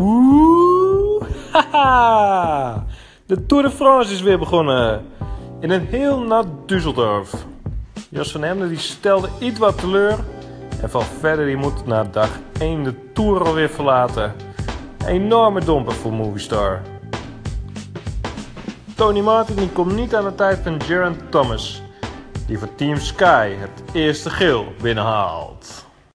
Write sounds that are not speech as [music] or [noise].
Oeh, haha. [laughs] De Tour de France is weer begonnen. In een heel nat Düsseldorf. Jos van Hemden die stelde iets wat teleur. En van verder die moet na dag 1 de Tour alweer verlaten. Enorme domper voor Movistar. Tony Martin die komt niet aan de tijd van Jaron Thomas. Die voor Team Sky het eerste geel binnenhaalt.